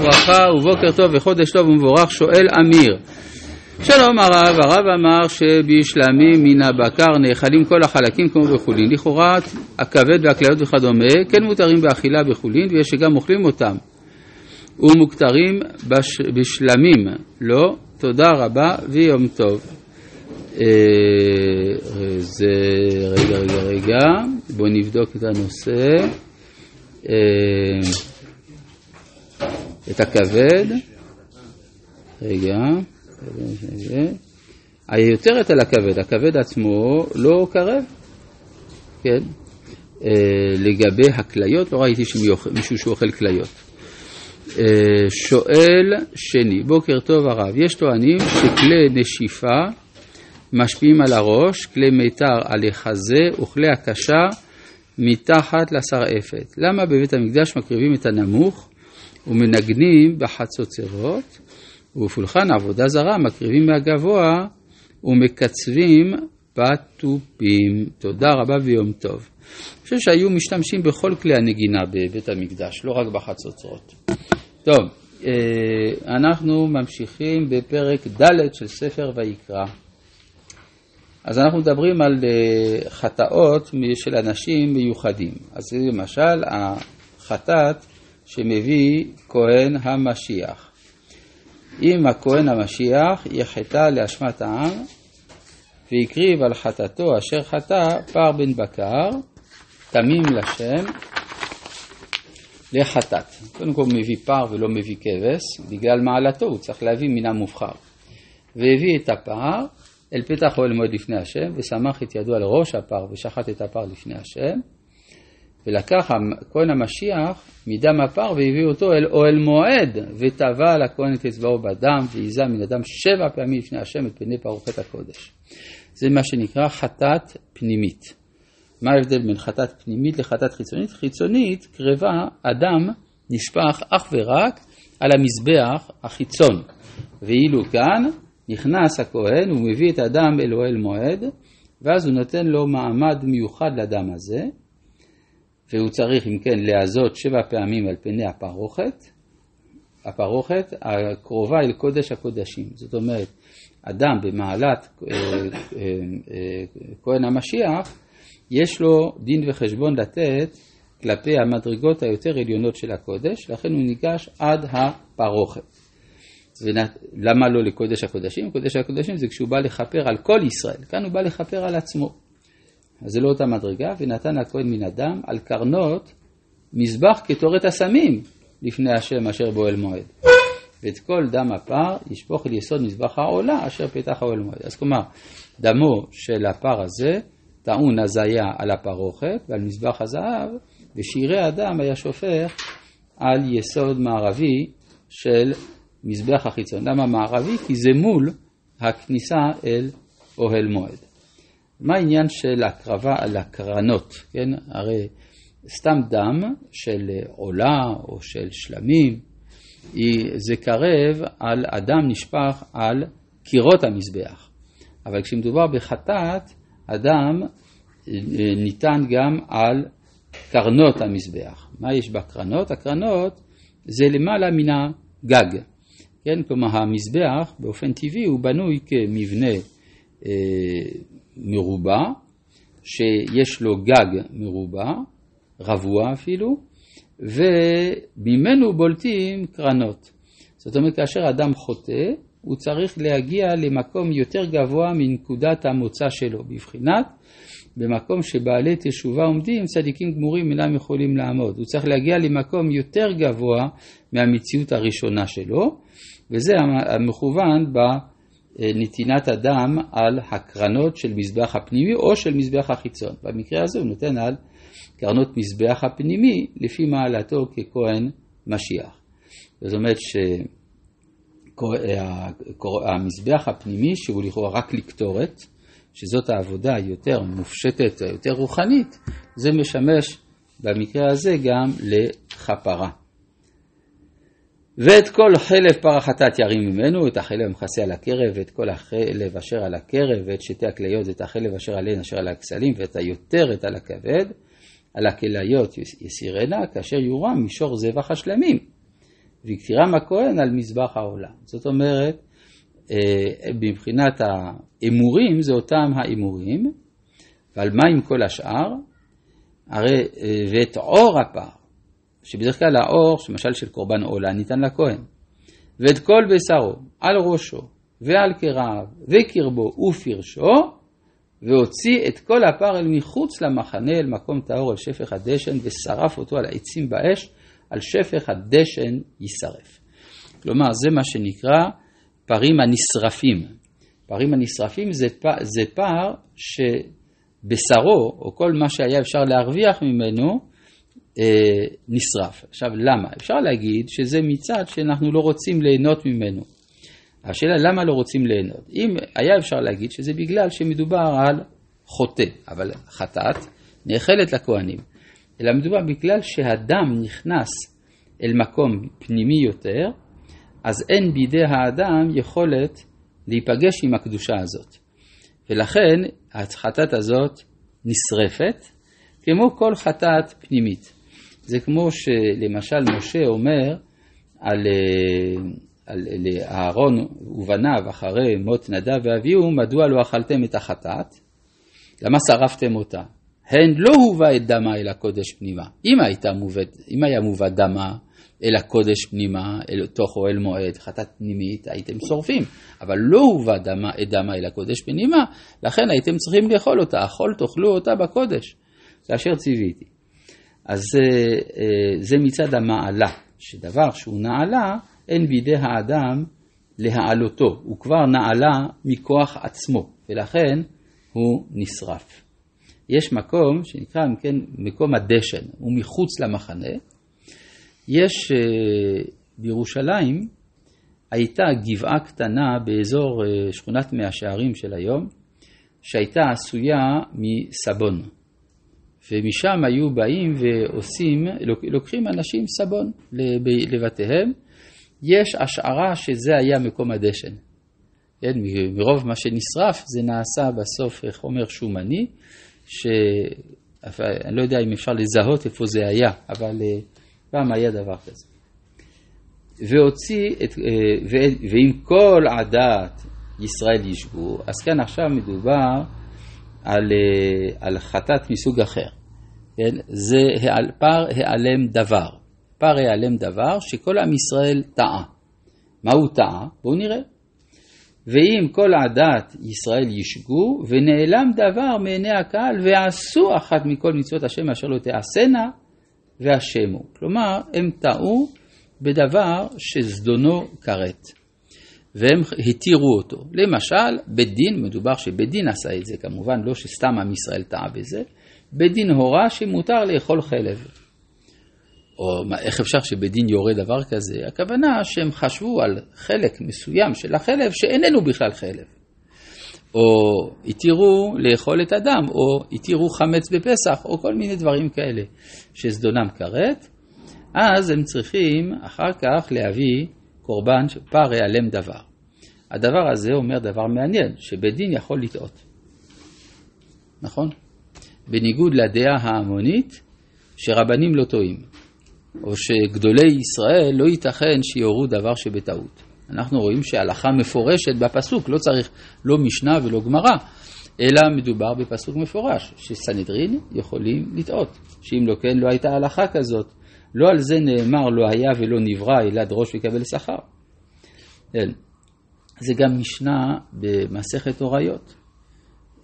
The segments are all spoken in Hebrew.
ברכה ובוקר טוב וחודש טוב ומבורך שואל אמיר. שלום הרב, הרב אמר שבשלמים מן הבקר נאכלים כל החלקים כמו בחולין. לכאורה הכבד והכליות וכדומה כן מותרים באכילה בחולין ויש שגם אוכלים אותם. ומוכתרים בש... בשלמים. לא, תודה רבה ויום טוב. אה, זה רגע רגע רגע. בואו נבדוק את הנושא. אה, את הכבד, רגע, היותרת על הכבד, הכבד עצמו לא קרב, כן, אה, לגבי הכליות, לא ראיתי מישהו שאוכל כליות. אה, שואל שני, בוקר טוב הרב, יש טוענים שכלי נשיפה משפיעים על הראש, כלי מיתר על החזה וכלי הקשה מתחת לשרעפת. למה בבית המקדש מקריבים את הנמוך ומנגנים בחצוצרות, ובפולחן עבודה זרה מקריבים מהגבוה ומקצבים בתופים. תודה רבה ויום טוב. אני חושב שהיו משתמשים בכל כלי הנגינה בבית המקדש, לא רק בחצוצרות. טוב, אה, אנחנו ממשיכים בפרק ד' של ספר ויקרא. אז אנחנו מדברים על אה, חטאות של אנשים מיוחדים. אז למשל, החטאת שמביא כהן המשיח. אם הכהן המשיח יחטא לאשמת העם והקריב על חטאתו אשר חטא פר בן בקר, תמים לשם, לחטאת. קודם כל הוא מביא פר ולא מביא כבש, בגלל מעלתו הוא צריך להביא מן המובחר. והביא את הפר אל פתח אוהל מועד לפני השם, ושמח את ידו על ראש הפר ושחט את הפר לפני השם, ולקח הכהן המשיח מדם הפר והביא אותו אל אוהל מועד, וטבע על הכהן את אצבעו בדם, ועיזה מן הדם שבע פעמים לפני השם את פני פרוכת הקודש. זה מה שנקרא חטאת פנימית. מה ההבדל בין חטאת פנימית לחטאת חיצונית? חיצונית, קרבה, אדם נשפך אך ורק על המזבח החיצון. ואילו כאן נכנס הכהן, הוא מביא את הדם אל אוהל מועד, ואז הוא נותן לו מעמד מיוחד לדם הזה, והוא צריך אם כן להזות שבע פעמים על פני הפרוכת, הפרוכת הקרובה אל קודש הקודשים. זאת אומרת, אדם במעלת אה, אה, אה, כהן המשיח, יש לו דין וחשבון לתת כלפי המדרגות היותר עליונות של הקודש, לכן הוא ניגש עד הפרוכת. למה לא לקודש הקודשים? קודש הקודשים זה כשהוא בא לכפר על כל ישראל, כאן הוא בא לכפר על עצמו. אז זה לא אותה מדרגה, ונתן הכהן מן הדם על קרנות מזבח כתורת הסמים לפני השם אשר באוהל מועד. ואת כל דם הפר ישפוך אל יסוד מזבח העולה אשר פתח האוהל מועד. אז כלומר, דמו של הפר הזה טעון הזיה על הפרוכת ועל מזבח הזהב, ושירי הדם היה שופך על יסוד מערבי של מזבח החיצון. למה מערבי? כי זה מול הכניסה אל אוהל מועד. מה העניין של הקרבה על הקרנות, כן? הרי סתם דם של עולה או של שלמים, זה קרב על אדם נשפך על קירות המזבח. אבל כשמדובר בחטאת, אדם ניתן גם על קרנות המזבח. מה יש בקרנות? הקרנות זה למעלה מן הגג. כן, כלומר המזבח באופן טבעי הוא בנוי כמבנה אה, מרובע, שיש לו גג מרובע, רבוע אפילו, וממנו בולטים קרנות. זאת אומרת, כאשר אדם חוטא, הוא צריך להגיע למקום יותר גבוה מנקודת המוצא שלו, בבחינת במקום שבעלי תשובה עומדים, צדיקים גמורים אינם יכולים לעמוד. הוא צריך להגיע למקום יותר גבוה מהמציאות הראשונה שלו, וזה המכוון בנתינת הדם על הקרנות של מזבח הפנימי או של מזבח החיצון. במקרה הזה הוא נותן על קרנות מזבח הפנימי לפי מעלתו ככהן משיח. זאת אומרת שהמזבח הפנימי שהוא לכאורה רק לקטורת, שזאת העבודה היותר מופשטת, היותר רוחנית, זה משמש במקרה הזה גם לכפרה. ואת כל חלב פר החטאת ירים ממנו, את החלב המכסה על הקרב, ואת כל החלב אשר על הקרב, ואת שתי הכליות, ואת החלב אשר עליהן אשר על הכסלים, ואת היותרת על הכבד, על הכליות יסירנה, כאשר יורם מישור זבח השלמים. והקטירם הכהן על מזבח העולם. זאת אומרת, אה, מבחינת האמורים זה אותם האמורים, ועל מה עם כל השאר? הרי, אה, ואת אור הפר, שבדרך כלל האור, למשל של קורבן עולה, ניתן לכהן, ואת כל בשרו, על ראשו, ועל קרעיו, וקרבו ופרשו, והוציא את כל הפר אל מחוץ למחנה, אל מקום טהור, אל שפך הדשן, ושרף אותו על העצים באש, על שפך הדשן יישרף. כלומר, זה מה שנקרא פרים הנשרפים. פרים הנשרפים זה, זה פר שבשרו, או כל מה שהיה אפשר להרוויח ממנו, נשרף. עכשיו, למה? אפשר להגיד שזה מצד שאנחנו לא רוצים ליהנות ממנו. השאלה למה לא רוצים ליהנות. אם היה אפשר להגיד שזה בגלל שמדובר על חוטא, אבל חטאת נאכלת לכהנים. אלא מדובר בגלל שהדם נכנס אל מקום פנימי יותר, אז אין בידי האדם יכולת להיפגש עם הקדושה הזאת. ולכן החטאת הזאת נשרפת, כמו כל חטאת פנימית. זה כמו שלמשל משה אומר על, אה, על, על אהרון ובניו אחרי מות נדב ואביהו, מדוע לא אכלתם את החטאת? למה שרפתם אותה? הן לא הובא את דמה אל הקודש פנימה. אם, מובאת, אם היה מובא דמה אל הקודש פנימה, אל תוך אוהל מועד, חטאת פנימית, הייתם שורפים. אבל לא הובא דמה, את דמה אל הקודש פנימה, לכן הייתם צריכים לאכול אותה. אכול תאכלו אותה בקודש, כאשר ציוויתי. אז זה, אה, זה מצד המעלה, שדבר שהוא נעלה, אין בידי האדם להעלותו. הוא כבר נעלה מכוח עצמו, ולכן הוא נשרף. יש מקום שנקרא, אם כן, מקום הדשן, הוא מחוץ למחנה. יש uh, בירושלים, הייתה גבעה קטנה באזור שכונת מאה שערים של היום, שהייתה עשויה מסבון. ומשם היו באים ועושים, לוקחים אנשים סבון לבתיהם. יש השערה שזה היה מקום הדשן. כן, מרוב מה שנשרף זה נעשה בסוף חומר שומני, שאני לא יודע אם אפשר לזהות איפה זה היה, אבל אה, פעם היה דבר כזה. והוציא את, אה, ואם כל עדת ישראל ישבו, אז כאן עכשיו מדובר על, אה, על חטאת מסוג אחר. כן? זה פר העלם דבר. פר העלם דבר שכל עם ישראל טעה. מה הוא טעה? בואו נראה. ואם כל עדת ישראל ישגו, ונעלם דבר מעיני הקהל, ועשו אחת מכל מצוות השם אשר לא תעשינה, והשמו. כלומר, הם טעו בדבר שזדונו כרת. והם התירו אותו. למשל, בית דין, מדובר שבית דין עשה את זה, כמובן, לא שסתם עם ישראל טעה בזה, בית דין הורה שמותר לאכול חלב. או איך אפשר שבית דין יורה דבר כזה? הכוונה שהם חשבו על חלק מסוים של החלב שאיננו בכלל חלב. או התירו לאכול את הדם, או התירו חמץ בפסח, או כל מיני דברים כאלה שזדונם כרת, אז הם צריכים אחר כך להביא קורבן שפר העלם דבר. הדבר הזה אומר דבר מעניין, שבית דין יכול לטעות. נכון? בניגוד לדעה ההמונית, שרבנים לא טועים, או שגדולי ישראל לא ייתכן שיורו דבר שבטעות. אנחנו רואים שהלכה מפורשת בפסוק, לא צריך לא משנה ולא גמרא, אלא מדובר בפסוק מפורש, שסנהדרין יכולים לטעות, שאם לא כן לא הייתה הלכה כזאת. לא על זה נאמר לא היה ולא נברא, אלא דרוש ויקבל שכר. כן. זה גם משנה במסכת הוריות.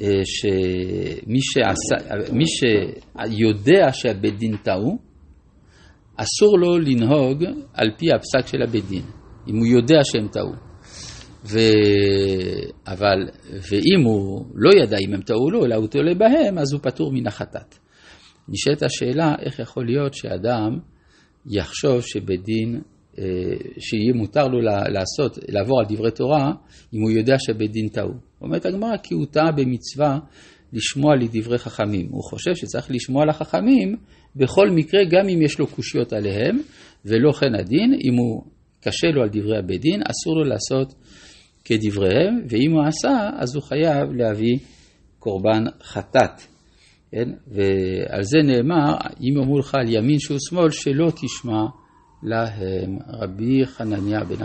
אה, שמי שעשה, מי שיודע שהבית דין טעו, אסור לו לנהוג על פי הפסק של הבית דין, אם הוא יודע שהם טעו. ו... אבל, ואם הוא לא ידע אם הם טעו לו, אלא הוא תולה בהם, אז הוא פטור מן החטאת. נשאלת השאלה, איך יכול להיות שאדם יחשוב שבית דין שיהיה מותר לו לעשות, לעבור על דברי תורה, אם הוא יודע שבית דין טעו. אומרת הגמרא, כי הוא טעה במצווה לשמוע לדברי חכמים. הוא חושב שצריך לשמוע לחכמים בכל מקרה, גם אם יש לו קושיות עליהם, ולא כן הדין, אם הוא קשה לו על דברי הבית דין, אסור לו לעשות כדבריהם, ואם הוא עשה, אז הוא חייב להביא קורבן חטאת. כן? ועל זה נאמר, אם יאמרו לך על ימין שהוא שמאל, שלא תשמע لهم ربي خنانيا بن